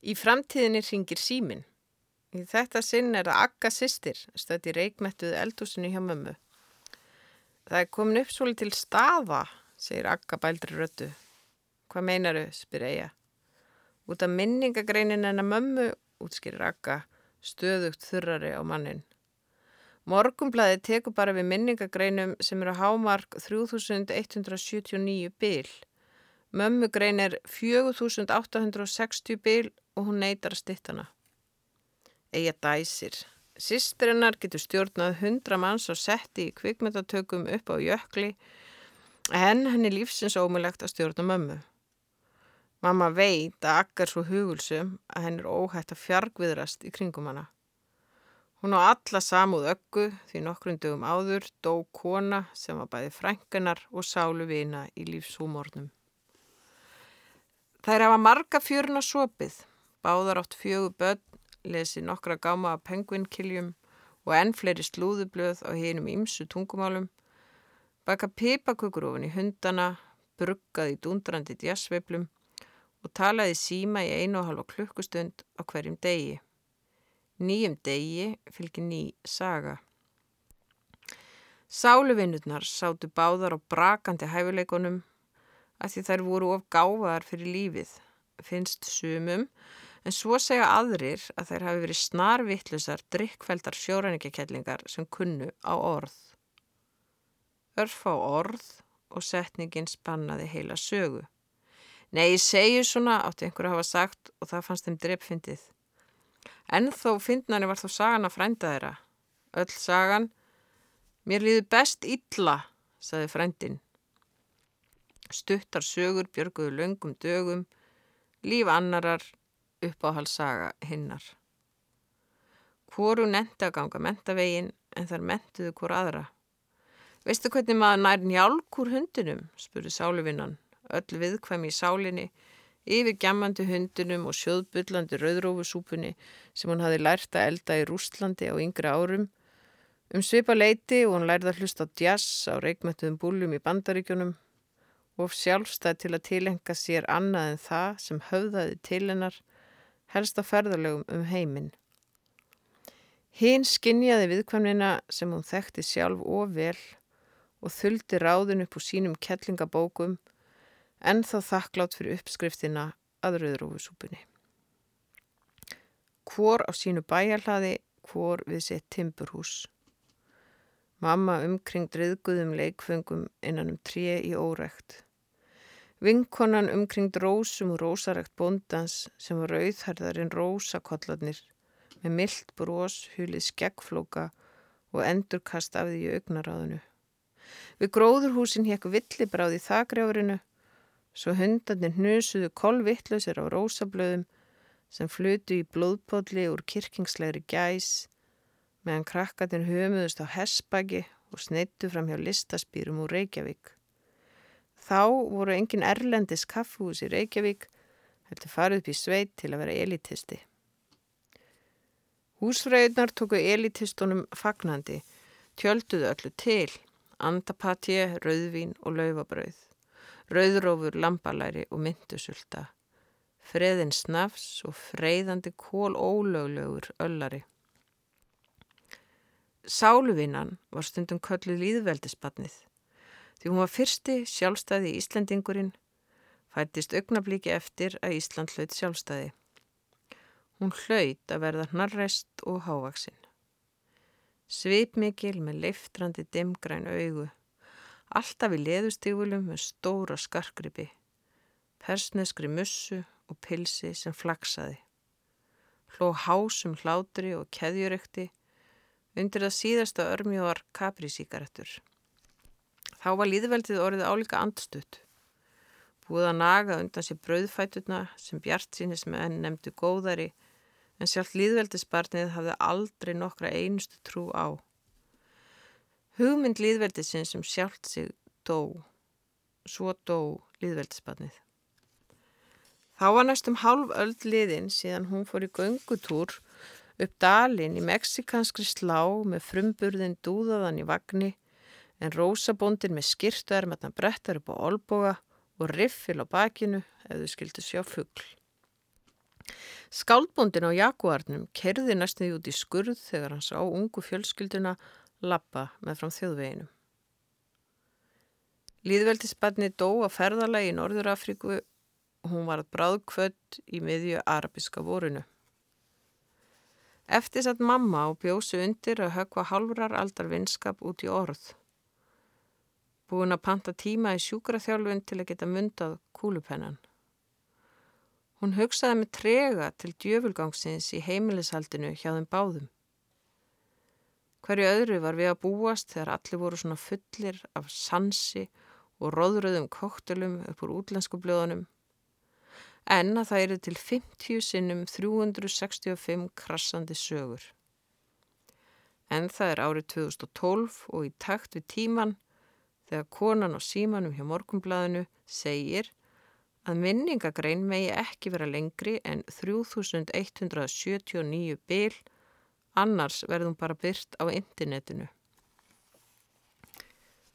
Í framtíðinni ringir símin. Í þetta sinn er það Akka sýstir, stöði reikmettuð eldúsinu hjá mömmu. Það er komin upp svolítið til staða, segir Akka bældri röttu. Hvað meinaru, spyr Eija. Út af minningagreinin en að mömmu, útskýrir Akka, stöðugt þurrari á mannin. Morgumblæði tekur bara við minningagreinum sem eru hámark 3179 bil. Mömmugrein er 4860 bil og hún neytar að stittana. Eða dæsir. Sistrinnar getur stjórnað 100 manns og setti í kvikmyndatökum upp á jökli en henni lífsins ómulegt að stjórna mömmu. Mamma veit að akkar svo hugulsum að henn er óhætt að fjargviðrast í kringum hana. Hún á alla samúð öggu því nokkrum dögum áður dó kona sem var bæði frængunar og sálu vina í lífshúmórnum. Þær hafa marga fjörun á sopið, báðar átt fjögu börn, lesi nokkra gáma af penguinkiljum og enn fleiri slúðublöð á hinum ímsu tungumálum, baka pipakukur ofin í hundana, bruggað í dundrandi djassveiplum og talaði síma í einu og halva klukkustund á hverjum degi. Nýjum degi fylgir ný saga. Sáluvinnurnar sátu báðar á brakandi hæfuleikonum að því þær voru of gáfaðar fyrir lífið, finnst sumum, en svo segja aðrir að þær hafi verið snarvittlusar, drikkfældar sjóræningjakellingar sem kunnu á orð. Örf á orð og setningin spannaði heila sögu. Nei, ég segju svona, átti einhverju að hafa sagt og það fannst þeim dreppfyndið. En þó fyndnari var þó sagan að frænda þeirra. Öll sagan, mér líði best illa, saði frændin. Stuttar sögur björguðu löngum dögum, líf annarar, uppáhalsaga hinnar. Hvoru nefndi að ganga mentavegin en þar mentuðu hvort aðra. Veistu hvernig maður nær njálk úr hundinum, spurði sáluvinnan, öll viðkvæmi í sálinni, yfir gjammandi hundinum og sjóðbullandi rauðrófusúpunni sem hún hafi lært að elda í Rústlandi á yngri árum. Um svipa leiti og hún lærði að hlusta á jazz á reikmættuðum búlum í bandaríkjunum og sjálfstæð til að tilenga sér annað en það sem höfðaði til hennar helst á ferðarlegum um heiminn. Hinn skinnjaði viðkvæmnina sem hún þekkti sjálf og vel og þuldi ráðin upp úr sínum kettlingabókum en þá þakklátt fyrir uppskriftina að rauðrófusúpunni. Hvor á sínu bæjarhlaði, hvor við sitt timburhús. Mamma umkring driðguðum leikfengum innan um tré í órekt. Vinkonan umkringd rósum og rósarækt bondans sem var auðharðarinn rósakollarnir með myllt brós, hulið skeggflóka og endurkast af því augnaráðinu. Við gróðurhúsin hekk villibráð í þakrjáfrinu, svo hundarnir hnusuðu kolvittlausir á rósablöðum sem flutu í blóðpolli úr kirkingslegri gæs, meðan krakkarnir hömuðust á hessbagi og sneittu fram hjá listaspýrum úr Reykjavík. Þá voru engin erlendis kaffús í Reykjavík, heldur farið upp í sveit til að vera elitisti. Húsfröðunar tóku elitistunum fagnandi, tjölduðu öllu til, andapatje, rauðvín og laufabrauð, rauðrófur, lambalæri og myndusulta, freðin snafs og freyðandi kól ólöglegur öllari. Sáluvinnan var stundum kölluð líðveldisbatnið. Því hún var fyrsti sjálfstæði í Íslandingurinn, fættist augnablíki eftir að Ísland hlaut sjálfstæði. Hún hlaut að verða hnarrest og hávaksinn. Svipmikil með leiftrandi dimgræn augu, alltaf í leðustígulum með stóra skarkripi, persneskri mussu og pilsi sem flaksaði. Hló hásum hlátri og keðjurekti, undir það síðasta örmjóar kaprisíkaretur. Þá var líðveldið orðið álíka andstutt. Búið að naga undan sér brauðfætuna sem Bjart sínis með henn nefndu góðari en sjálf líðveldisbarnið hafði aldrei nokkra einustu trú á. Hugmynd líðveldisins sem sjálft sig dó. Svo dó líðveldisbarnið. Þá var næstum hálf öll liðin síðan hún fór í göngutúr upp dalin í meksikanskri slá með frumburðin dúðaðan í vagnni en rósabóndin með skirtuermatna brettar upp á olboga og riffil á bakinu ef þau skildi sjá fuggl. Skáldbóndin á Jaguarnum kerði næstuði út í skurð þegar hann sá ungu fjölskylduna lappa með fram þjóðveginu. Líðveldisbarni dó að ferðalagi í Norður Afríku og hún var að bráðkvöld í miðju arabiska vorinu. Eftir satt mamma og bjósi undir að högva halvrar aldar vinskap út í orð. Búin að panta tíma í sjúkraþjálfun til að geta myndað kúlupennan. Hún hugsaði með trega til djöfulgangsins í heimilishaldinu hjá þeim báðum. Hverju öðru var við að búast þegar allir voru svona fullir af sansi og róðröðum koktelum upp úr útlensku blöðunum. En að það eru til 50 sinnum 365 krassandi sögur. En það er árið 2012 og í takt við tíman þegar konan á símanum hjá morgumblaðinu segir að minningagrein megi ekki vera lengri en 3179 bil, annars verðum bara byrt á internetinu.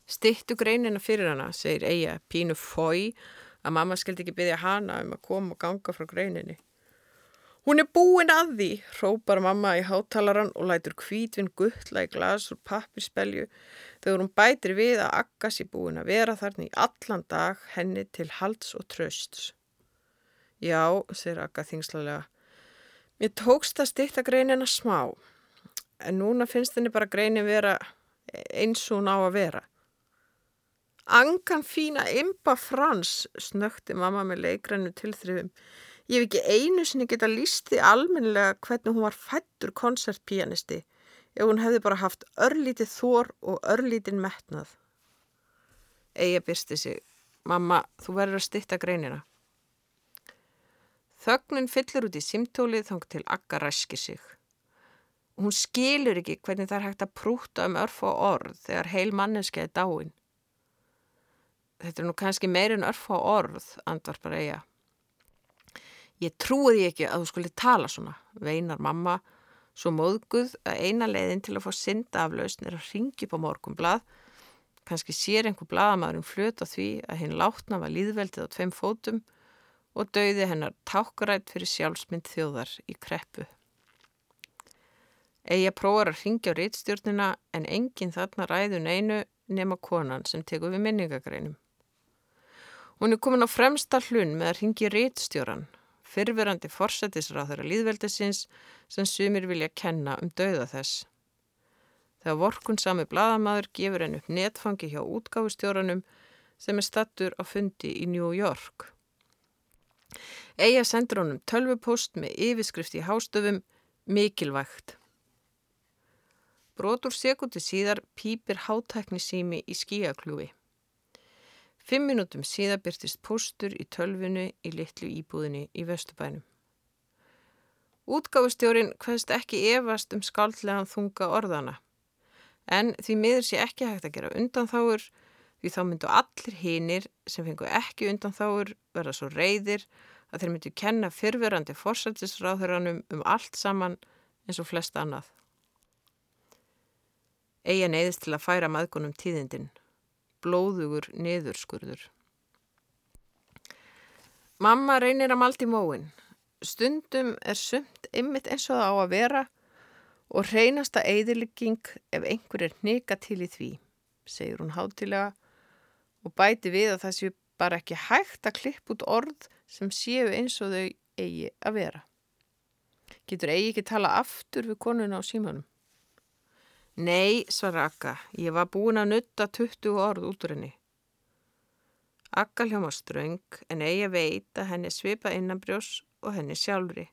Stittu greinina fyrir hana, segir Eija, pínu fói, að mamma skildi ekki byggja hana um að koma og ganga frá greininni. Hún er búin að því, hrópar mamma í háttalaran og lætur kvítvinn guttla í glas úr pappispelju þegar hún bætir við að Akkas í búin að vera þarna í allan dag henni til halds og trösts. Já, segir Akka þingslega, mér tókst að styrta greinina smá, en núna finnst henni bara greinin vera eins og hún á að vera. Angan fína imba frans, snökti mamma með leikrannu tilþrifum. Ég hef ekki einu sinni geta lísti almennilega hvernig hún var fættur koncertpianisti ef hún hefði bara haft örlítið þór og örlítið metnað. Eija byrsti sig. Mamma, þú verður að stitta greinina. Þögnin fyllir út í simtólið þóng til akka ræski sig. Hún skilur ekki hvernig það er hægt að prúta um örf og orð þegar heil manneski er dáin. Þetta er nú kannski meirinn örf og orð, andvar bara eiga. Ég trúi því ekki að þú skulle tala svona, veinar mamma, svo móðguð að eina leiðin til að fá synda af lausn er að ringi på morgunblad. Kanski sér einhver bladamæðurinn flöt á því að hinn látna var líðveldið á tveim fótum og dauði hennar tákarætt fyrir sjálfsmynd þjóðar í kreppu. Egi að prófa að ringja á rítstjórnina en enginn þarna ræðun einu nema konan sem tekur við minningagreinum. Hún er komin á fremsta hlun með að ringi rítstjóran fyrfirandi forsættisráð þeirra líðveldisins sem sumir vilja kenna um dauða þess. Þegar vorkun sami bladamadur gefur henn upp netfangi hjá útgáfustjóranum sem er stattur á fundi í New York. Eija sendur honum tölvupost með yfirskrift í hástöfum mikilvægt. Brotur sekundi síðar pýpir hátækni sími í skíakljúi. Fimm minútum síðan byrtist postur í tölvinu í litlu íbúðinni í Vestubænum. Útgáfustjórin hvaðst ekki evast um skaldlegan þunga orðana, en því miður sé ekki hægt að gera undanþáur því þá myndu allir hinnir sem fengu ekki undanþáur verða svo reyðir að þeir myndu kenna fyrverandi fórsættisráðuranum um allt saman eins og flest annað. Eia neyðist til að færa maðgunum tíðindinn blóðugur niðurskurður. Mamma reynir að maldi móin. Stundum er sumt ymmit eins og það á að vera og reynasta eðilegging ef einhver er hnika til í því, segir hún hátilega og bæti við að það séu bara ekki hægt að klippa út orð sem séu eins og þau eigi að vera. Getur eigi ekki tala aftur við konuna á símanum? Nei, svara Akka, ég var búin að nutta 20 orð út úr henni. Akka hljóma ströng en eigi að henni svipa innanbrjós og henni sjálfri.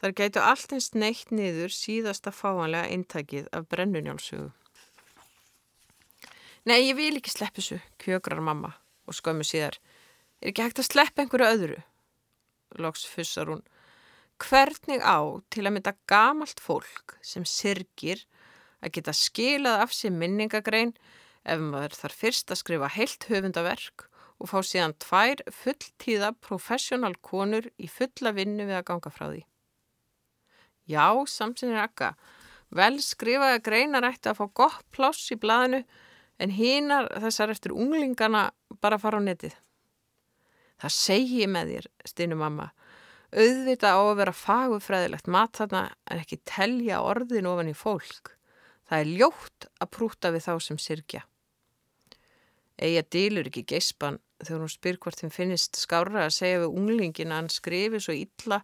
Þar gætu allt eins neitt niður síðasta fáanlega intakið af brennunjálsögu. Nei, ég vil ekki sleppa þessu, kjögrar mamma og skömmu síðar. Er ekki hægt að sleppa einhverju öðru? Lóks fussar hún. Hvernig á til að mynda gamalt fólk sem sirgir að geta skilað af sér minningagrein ef maður þarf fyrst að skrifa heilt höfundaverk og fá síðan tvær fulltíða professional konur í fulla vinnu við að ganga frá því. Já, samsinir akka, vel skrifaði greinar ætti að fá gott pláss í blaðinu en hínar þessar eftir unglingana bara fara á netið. Það segi með þér, stinu mamma. Auðvita á að vera fagufræðilegt mat þarna en ekki telja orðin ofan í fólk. Það er ljótt að prúta við þá sem sirkja. Eija dýlur ekki geispan þegar hún spyr hvort þeim finnist skára að segja við unglingin að hann skrifi svo illa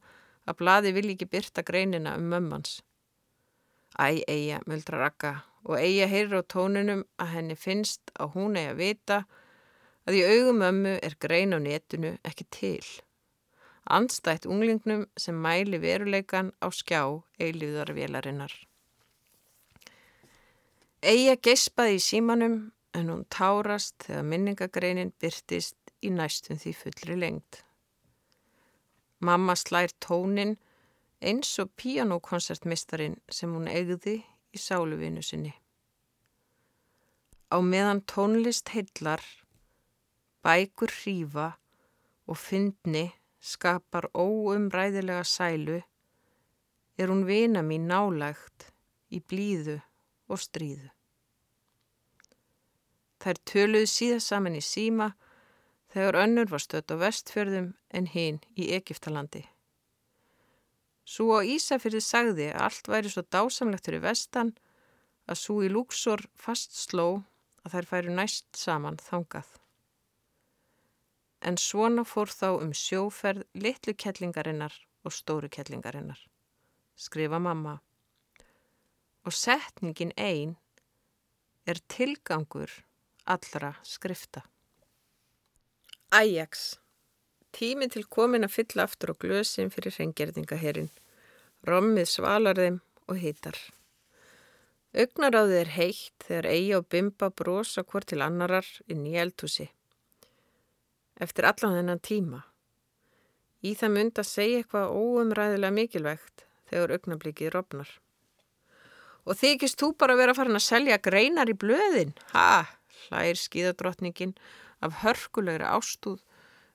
að bladi vil ekki byrta greinina um mömmans. Æ, Eija, muldra rakka og Eija heyrir á tónunum að henni finnst að hún eigi að vita að í augum mömmu er grein á netinu ekki til. Anstætt unglingnum sem mæli veruleikan á skjá eiliðarvélarinnar. Eija geispaði í símanum en hún tárast þegar minningagreinin byrtist í næstum því fullri lengt. Mamma slær tónin eins og píanókoncertmistarin sem hún eigði í sáluvinu sinni. Á meðan tónlist heillar, bækur hrífa og fyndni skapar óumræðilega sælu er hún vina mín nálægt í blíðu og stríðu. Þær töluðu síða saman í síma þegar önnur var stött á vestfjörðum en hinn í Egiptalandi. Svo á Ísafjörði sagði að allt væri svo dásamlegt fyrir vestan að svo í Lúksor fast sló að þær færu næst saman þangað. En svona fór þá um sjóferð litlu kettlingarinnar og stóru kettlingarinnar, skrifa mamma. Og setningin einn er tilgangur allra skrifta. Ajax Tími til komin að fylla aftur á glösin fyrir hreingerðingaherin. Rommið svalar þeim og hitar. Ögnaráðið er heitt þegar eigi og bimba brosa hvort til annarar inn í eldhúsi. Eftir allan þennan tíma. Í það mynd að segja eitthvað óumræðilega mikilvægt þegar ögnablikið rofnar. Og þykist þú bara vera farin að selja greinar í blöðin? Ha! hlær skíðadrottningin af hörkulegri ástúð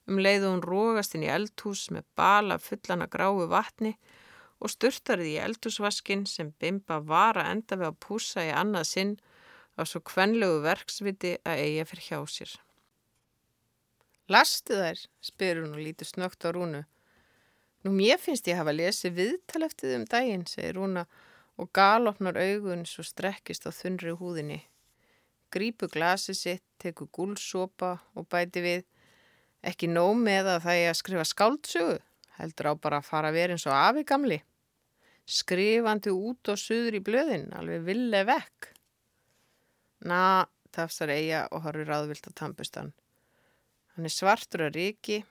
um leið og hún rógast inn í eldhús með bala fullana gráu vatni og styrtarið í eldhúsvaskin sem Bimba var að enda við að púsa í annað sinn af svo kvenlegu verksviti að eiga fyrir hjá sér. Lastu þær, spyr hún og lítur snögt á Rúnu. Nú mér finnst ég hafa lesið viðtaleftið um daginn, segir Rúna og galopnar augun svo strekkist á þunri húðinni grípu glasi sitt, teku gúlsopa og bæti við. Ekki nóg með að það er að skrifa skáldsögu, heldur á bara að fara vera eins og afi gamli. Skrifandi út og suður í blöðin, alveg ville vekk. Na, tafsar eiga og horfur ráðvilt á tampustan. Hann er svartur að ríki,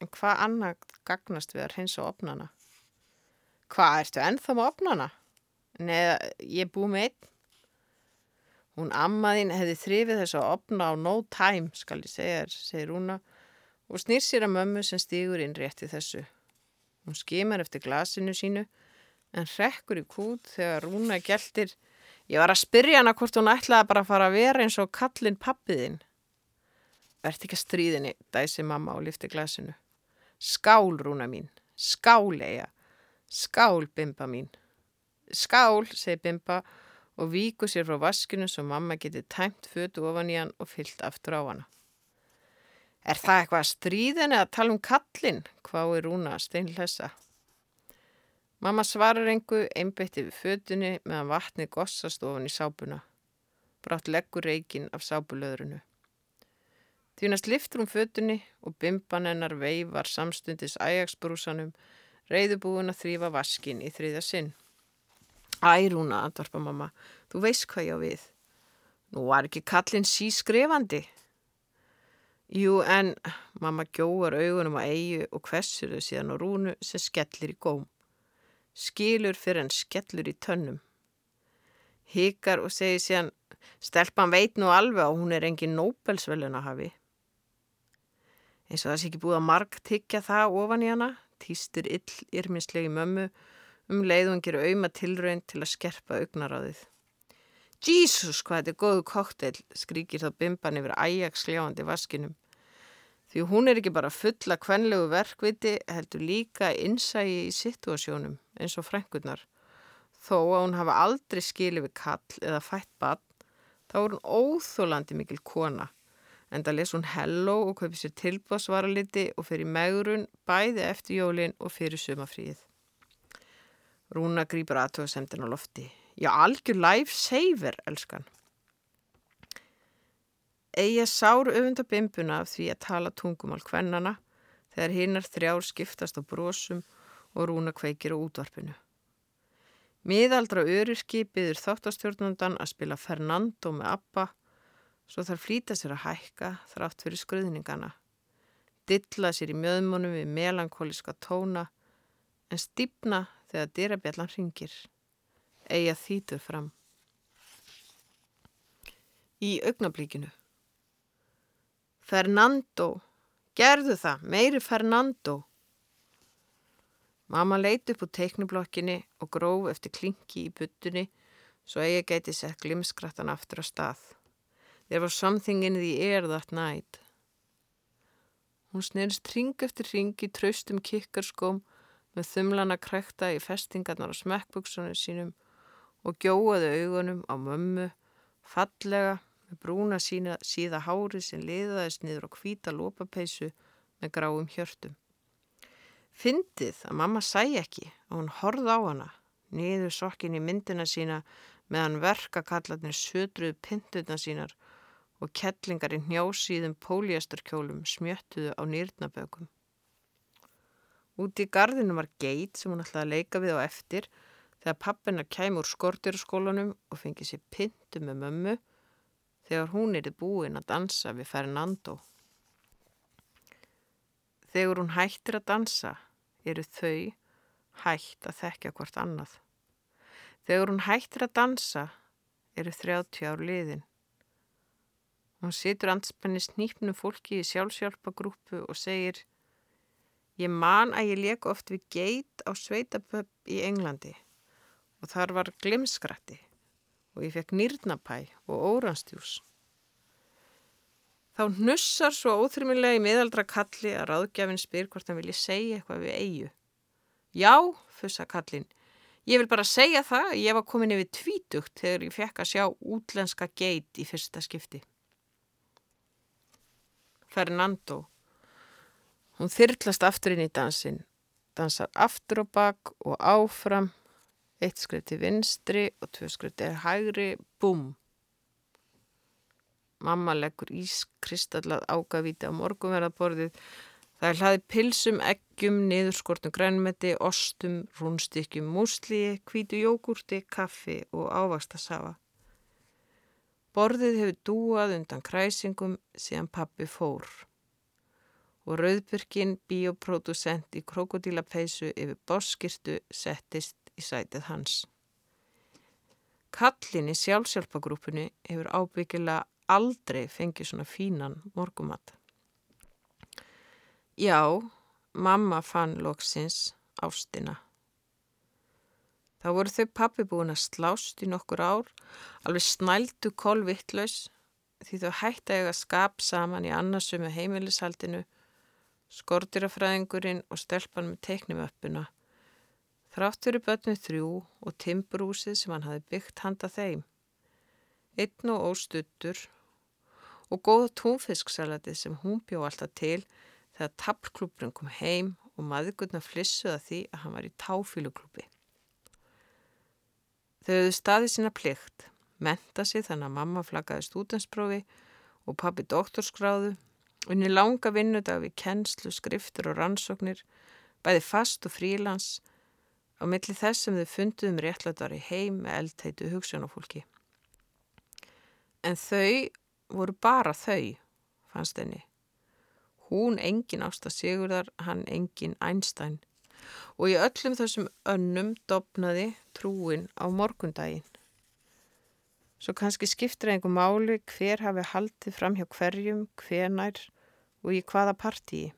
en hvað annað gagnast við að reynsa opnana? Hvað, ertu ennþá með opnana? Neða, ég búið með einn. Hún ammaðinn hefði þrifið þess að opna á no time, skal ég segja þér, segir Rúna og snýr sér að mömmu sem stýgur inn rétti þessu. Hún skimar eftir glasinu sínu en rekkur í kút þegar Rúna gæltir Ég var að spyrja hana hvort hún ætlaði bara að fara að vera eins og kallin pappiðinn. Verðt ekki að stríðinni, dæsi mamma og lifti glasinu. Skál, Rúna mín. Skál, eiga. Skál, Bimba mín. Skál, segi Bimba og víku sér frá vaskinu svo mamma geti tæmt fötu ofan í hann og fyllt aftur á hana. Er það eitthvað stríðin eða tala um kallin? Hvað er Rúna steinlessa? Mamma svarar engu einbeitti við fötunni meðan vatni gossast ofan í sápuna. Brátt leggur reikin af sápulöðrunu. Þýnast liftur um fötunni og bimban hennar veifar samstundis æjagsbrúsanum, reyðubúin að þrýfa vaskin í þriðja sinn. Ærúna, andvarpa mamma, þú veist hvað ég á við. Nú var ekki kallin sískrefandi. Jú, en mamma gjóar augunum á eigu og hvessur þau síðan á rúnu sem skellir í góm. Skilur fyrir en skellur í tönnum. Hikar og segir síðan, stelpan veit nú alveg að hún er engin nóbelsvelun að hafi. Eins og það sé ekki búið að marg tyggja það ofan í hana, týstir ill yrminslegi mömmu um leiðungir auðma tilraun til að skerpa augnaráðið. Jísus, hvað þetta er góðu kokteil, skríkir þá bimban yfir æjaks sljáandi vaskinum. Því hún er ekki bara fulla kvenlegu verkviti, heldur líka innsægi í situasjónum eins og frengurnar. Þó að hún hafa aldrei skilið við kall eða fætt bann, þá er hún óþólandi mikil kona. Enda les hún Hello og kaupi sér tilbásvaraliti og fyrir megrun bæði eftir jólin og fyrir sumafríið. Rúna grýpur aðtöðasemtin á lofti. Já, algjör lifesaver, elskan. Eigi sár öfunda bimbuna af því að tala tungumál hvennana þegar hinnar þrjár skiptast á brósum og Rúna kveikir á útvarpinu. Miðaldra öryrki byður þáttastjórnundan að spila Fernando með Abba svo þar flýta sér að hækka þrátt fyrir skruðningana. Dilla sér í mjöðmunum við melankóliska tóna en stýpna þegar dyrabjallan ringir. Eia þýtur fram. Í augnablíkinu. Fernando, gerðu það, meiri Fernando. Mamma leiti upp úr teiknublokkinni og gróf eftir klinki í buttunni svo Eia gæti sett glimskrattan aftur á stað. There was something in the air that night. Hún snerist ring eftir ring í traustum kikkarskóm með þumlana krekta í festingarnar á smekkbuksunum sínum og gjóaði augunum á mömmu, fallega með brúna sína, síða hári sem liðaðist niður á hvita lópapeisu með gráum hjörtum. Fyndið að mamma sæ ekki og hún horð á hana, niður sokkin í myndina sína meðan verkakallarnir södruð pintuna sínar og kettlingar í hnjásíðum póliastarkjólum smjöttuðu á nýrnabökum. Úti í gardinu var geit sem hún ætlaði að leika við á eftir þegar pappina kæm úr skortjörskólanum og fengið sér pintu með mömmu þegar hún erið búin að dansa við Fernando. Þegar hún hættir að dansa eru þau hætt að þekkja hvort annað. Þegar hún hættir að dansa eru 30 ár liðin. Hún situr anspenni snýpnum fólki í sjálfsjálfagrúpu og segir Ég man að ég leik oft við geit á sveitapöpp í Englandi og þar var glimskratti og ég fekk nýrnapæ og óranstjús. Þá hnussar svo óþrymilega í miðaldra kalli að ráðgjafinn spyr hvort hann vilji segja eitthvað við eigu. Já, fussa kallin, ég vil bara segja það að ég var komin yfir tvítugt þegar ég fekk að sjá útlenska geit í fyrsta skipti. Fernando Hún þyrklast aftur inn í dansin, dansar aftur og bakk og áfram, eitt skrið til vinstri og tvö skrið til hægri, búm. Mamma leggur ískristallað ágavíti á morgunverðarborðið. Það er hlaði pilsum, eggjum, niðurskortum grænmeti, ostum, rúnstykkjum, múslíi, kvítu jógurti, kaffi og ávastasafa. Borðið hefur dúað undan kræsingum síðan pappi fór og rauðbyrkin bioproducent í krokodílapeisu yfir borskirtu settist í sætið hans. Kallin í sjálfsjálfagrúpunni hefur ábyggilega aldrei fengið svona fínan morgumat. Já, mamma fann loksins ástina. Þá voru þau pappi búin að slást í nokkur ár, alveg snældu kolvittlaus því þau hætti að skap saman í annarsum með heimilishaldinu skortirafræðingurinn og stelpan með teiknumöppuna. Þrátt fyrir börnu þrjú og timbrúsið sem hann hafi byggt handa þeim. Einn og óstuttur og góða túnfisksalatið sem hún bjó alltaf til þegar tappklúbrun kom heim og maðurgurna flissuða því að hann var í táfíluklúpi. Þau höfðu staðið sína plikt, menta sig þannig að mamma flaggaði stúdensprófi og pappi doktorskráðu Unni langa vinnudag við kennslu, skriftur og rannsóknir, bæði fast og frílans, á milli þess sem þau funduðum réttlætari heim með eldheitu hugsunafólki. En þau voru bara þau, fannst henni. Hún engin ásta Sigurðar, hann engin Einstein. Og í öllum þessum önnum dopnaði trúin á morgundaginn. Svo kannski skiptir einhver máli hver hafi haldið fram hjá hverjum, hvenær og í hvaða partíi.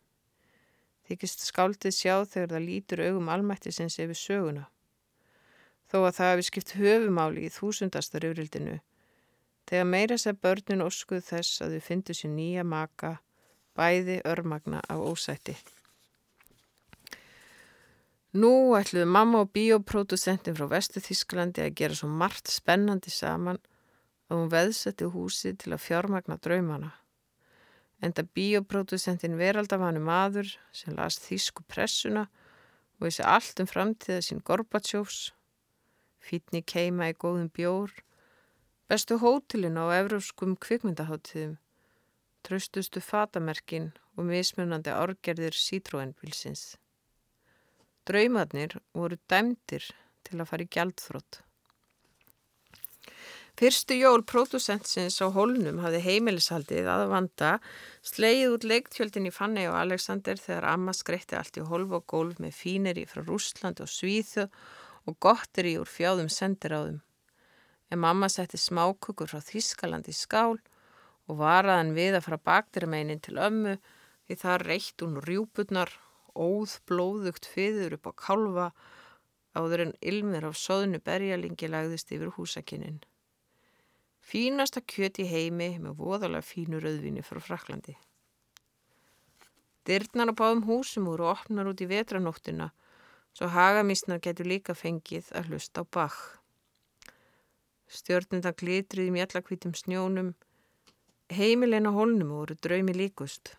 Þykist skáldið sjá þegar það lítur augum almættisins yfir söguna. Þó að það hefði skipt höfumáli í þúsundastar yfirildinu. Þegar meira sér börnin óskuð þess að þau fyndu sér nýja maka, bæði örmagna af ósætti. Nú ætluðu mamma og bioproducentin frá Vestu Þísklandi að gera svo margt spennandi saman að hún veðsetti húsi til að fjármagna draumana. Enda bíopródusentin veraldavanu maður sem las þýsku pressuna og vissi allt um framtíða sín Gorbatsjófs, fítni keima í góðum bjór, bestu hótelin á evróskum kvikmyndaháttiðum, tröstustu fatamerkin og mismunandi árgerðir Citroen-bilsins. Draumadnir voru dæmdir til að fara í gjaldþrótt. Fyrstu jól pródusentsins á hólnum hafði heimilishaldið að vanda sleið út leiktjöldin í Fanni og Alexander þegar amma skreitti allt í hólf og gólf með fíneri frá Rúsland og Svíþu og gotteri úr fjáðum sendiráðum. En mamma setti smákukur frá Þískaland í skál og varaðan við að fara bakdirameinin til ömmu því það reitt hún rjúpurnar, óð blóðugt fyður upp á kálfa áður en ilmir af soðnu berjalingi lagðist yfir húsakinin. Fínasta kjöt í heimi með voðalega fínu rauðvinni frá Fraklandi. Dyrnar á báðum húsum voru opnar út í vetranóttina svo hagamísnar getur líka fengið að hlusta á bakk. Stjórnundan glitrið í mjallakvítum snjónum, heimilin á holnum voru draumi líkust.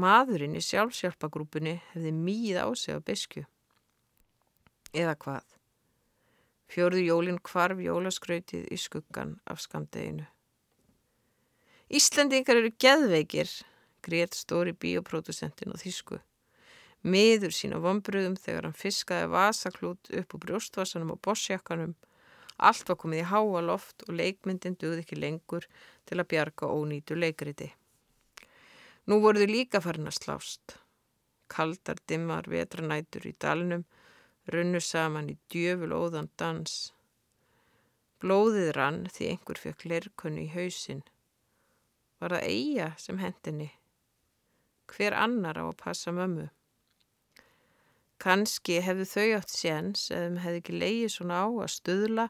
Maðurinn í sjálfsjálpagrúpunni hefði mýð á sig á besku. Eða hvað? Fjörðu jólinn kvarf jólaskrautið í skuggan af skamdeginu. Íslandingar eru geðveikir, greiðt stóri bíopródusentin og þýsku. Miður sína vombröðum þegar hann fiskaði vasaklút upp úr brjóstvasanum og bossjakkanum. Allt var komið í háa loft og leikmyndin döði ekki lengur til að bjarga ónýtu leikriti. Nú voruðu líka farin að slást. Kaldar dimmar vetranætur í dalnum runnu saman í djöful óðan dans. Blóðið rann því einhver fekk lerkunni í hausin. Var það eiga sem hendinni? Hver annar á að passa mömmu? Kanski hefðu þau átt séns eða hefði ekki leiði svona á að stuðla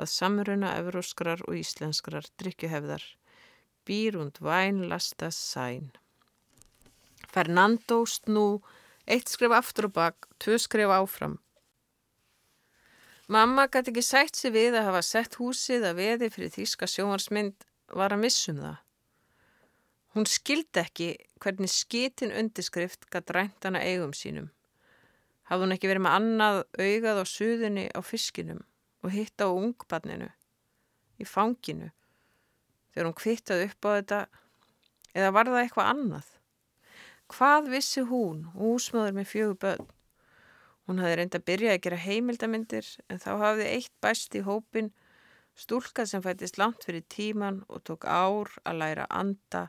að samruna evróskrar og íslenskrar drikkjuhefðar. Býrund væn lasta sæn. Fernando snú, eitt skrif aftur og bakk, tvö skrif áfram. Mamma gæti ekki sætt sig við að hafa sett húsið að veði fyrir þýska sjóhansmynd var að missum það. Hún skildi ekki hvernig skitin undirskrift gæti rænt hana eigum sínum. Hafði hún ekki verið með annað augað á suðunni á fiskinum og hitt á ungbarninu, í fanginu, þegar hún kvittaði upp á þetta, eða var það eitthvað annað? Hvað vissi hún, húsmaður með fjögur börn? Hún hafði reynd að byrja að gera heimildamindir en þá hafði eitt bæst í hópin stúlka sem fættist langt fyrir tíman og tók ár að læra anda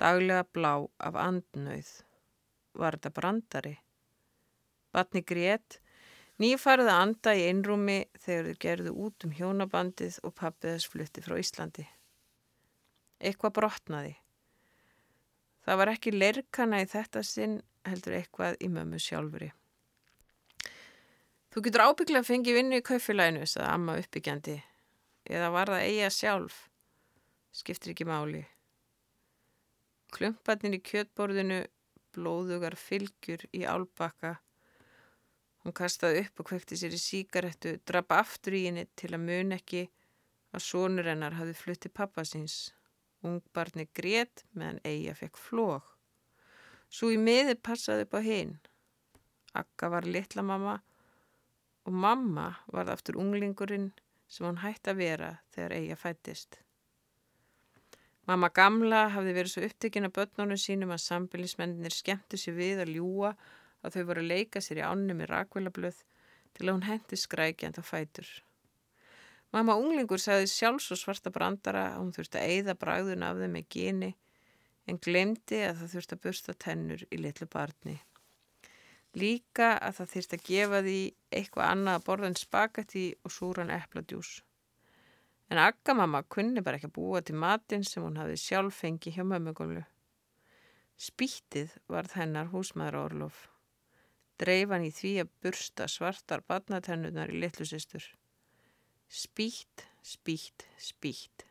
daglega blá af andnauð. Var þetta brandari? Batni grét, nýfarið að anda í einrúmi þegar þau gerðu út um hjónabandið og pappiðas flutti frá Íslandi. Eitthvað brotnaði. Það var ekki lerkana í þetta sinn heldur eitthvað í mömmu sjálfuri. Þú getur ábygglega að fengi vinnu í kaufélaginu, sagði amma uppbyggjandi. Eða var það eiga sjálf? Skiptir ekki máli. Klumparnir í kjötborðinu, blóðugar fylgjur í álbakka. Hún kastaði upp og kvekti sér í síkarettu, drapa aftur í henni til að mun ekki að sonur hennar hafi fluttið pappasins. Ungbarni grét meðan eiga fekk flóg. Svo í miði passaði upp á hinn. Akka var litla mamma og mamma varð aftur unglingurinn sem hún hætti að vera þegar eiga fættist. Mamma gamla hafði verið svo upptekinn af börnunum sínum að sambilismennir skemmti sér við að ljúa að þau voru að leika sér í ánni með rakvilablöð til að hún hendi skrækjand á fætur. Mamma unglingur sagði sjálfs og svarta brandara að hún þurfti að eigða bræðun af þeim með geni en glemdi að það þurfti að bursta tennur í litlu barni. Líka að það þýrst að gefa því eitthvað annað að borða en spagetti og súran epladjús. En aggamamma kunni bara ekki að búa til matin sem hún hafði sjálf fengið hjá mömmugólu. Spýttið varð hennar húsmaður orlof. Dreifan í því að bursta svartar badnatennunar í litlu sýstur. Spýtt, spýtt, spýtt.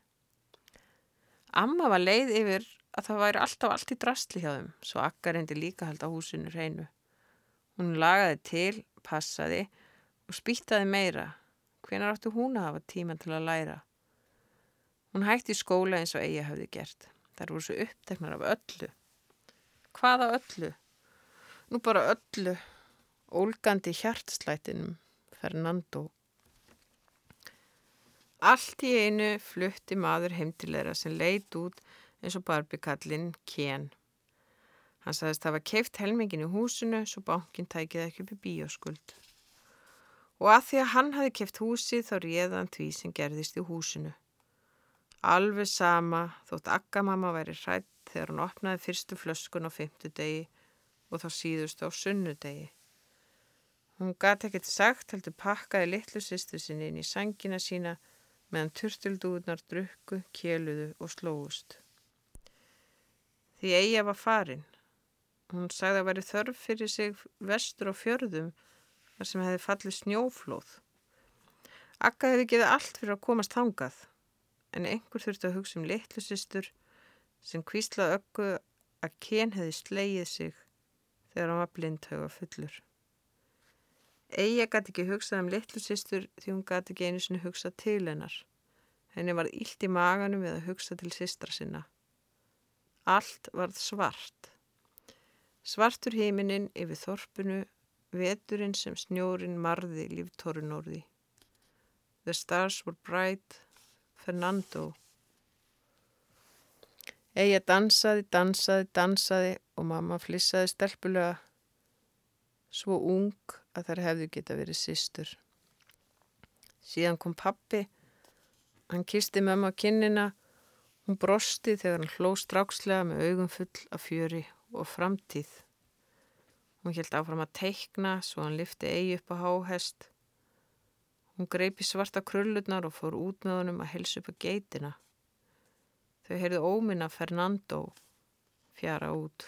Amma var leið yfir að það væri alltaf allt í drastli hjá þeim, svo akka reyndi líka held á húsinu hreinu. Hún lagaði til, passaði og spýttaði meira. Hvenar áttu hún að hafa tíman til að læra? Hún hætti skóla eins og eigi hafði gert. Þær voru svo uppteknar af öllu. Hvaða öllu? Nú bara öllu. Ólgandi hjartslætinum, Fernando. Allt í einu flutti maður heimtilegra sem leit út eins og barbikallin Ken. Hann sagðist hafa keift helmingin í húsinu svo bankin tækið ekki upp í bíoskuld. Og að því að hann hafi keift húsi þá réðan því sem gerðist í húsinu. Alveg sama þótt aggamamma væri hrætt þegar hann opnaði fyrstu flöskun á fymtudegi og þá síðust á sunnudegi. Hún gati ekkert sagt heldur pakkaði litlu sýstu sinni inn í sangina sína meðan turtildúðnar drukku, kjeluðu og slóust. Því eiga var farin. Hún sagði að veri þörf fyrir sig vestur á fjörðum þar sem hefði fallið snjóflóð. Akka hefði gefið allt fyrir að komast hangað en einhver þurfti að hugsa um litlu sýstur sem kvíslaði öggu að Ken hefði slegið sig þegar hann var blindhauða fullur. Eija gæti ekki hugsað um litlu sýstur því hún gæti ekki einu sinni hugsað til hennar. Henni var ílt í maganum við að hugsa til sýstra sinna. Allt varð svart. Svartur heiminin yfir þorpunu, veturinn sem snjórin marði líftorun orði. The stars were bright Fernando. Eija dansaði, dansaði, dansaði og mamma flissaði stelpulega svo ung að þær hefðu geta verið sístur. Síðan kom pappi, hann kisti mamma á kinnina, hún brosti þegar hann hló strákslega með augum full af fjöri og framtíð. Hún held áfram að teikna svo hann lifti eigi upp á háhest Hún greipi svarta krullurnar og fór út með honum að helsa upp að geitina. Þau heyrðu óminna Fernando fjara út.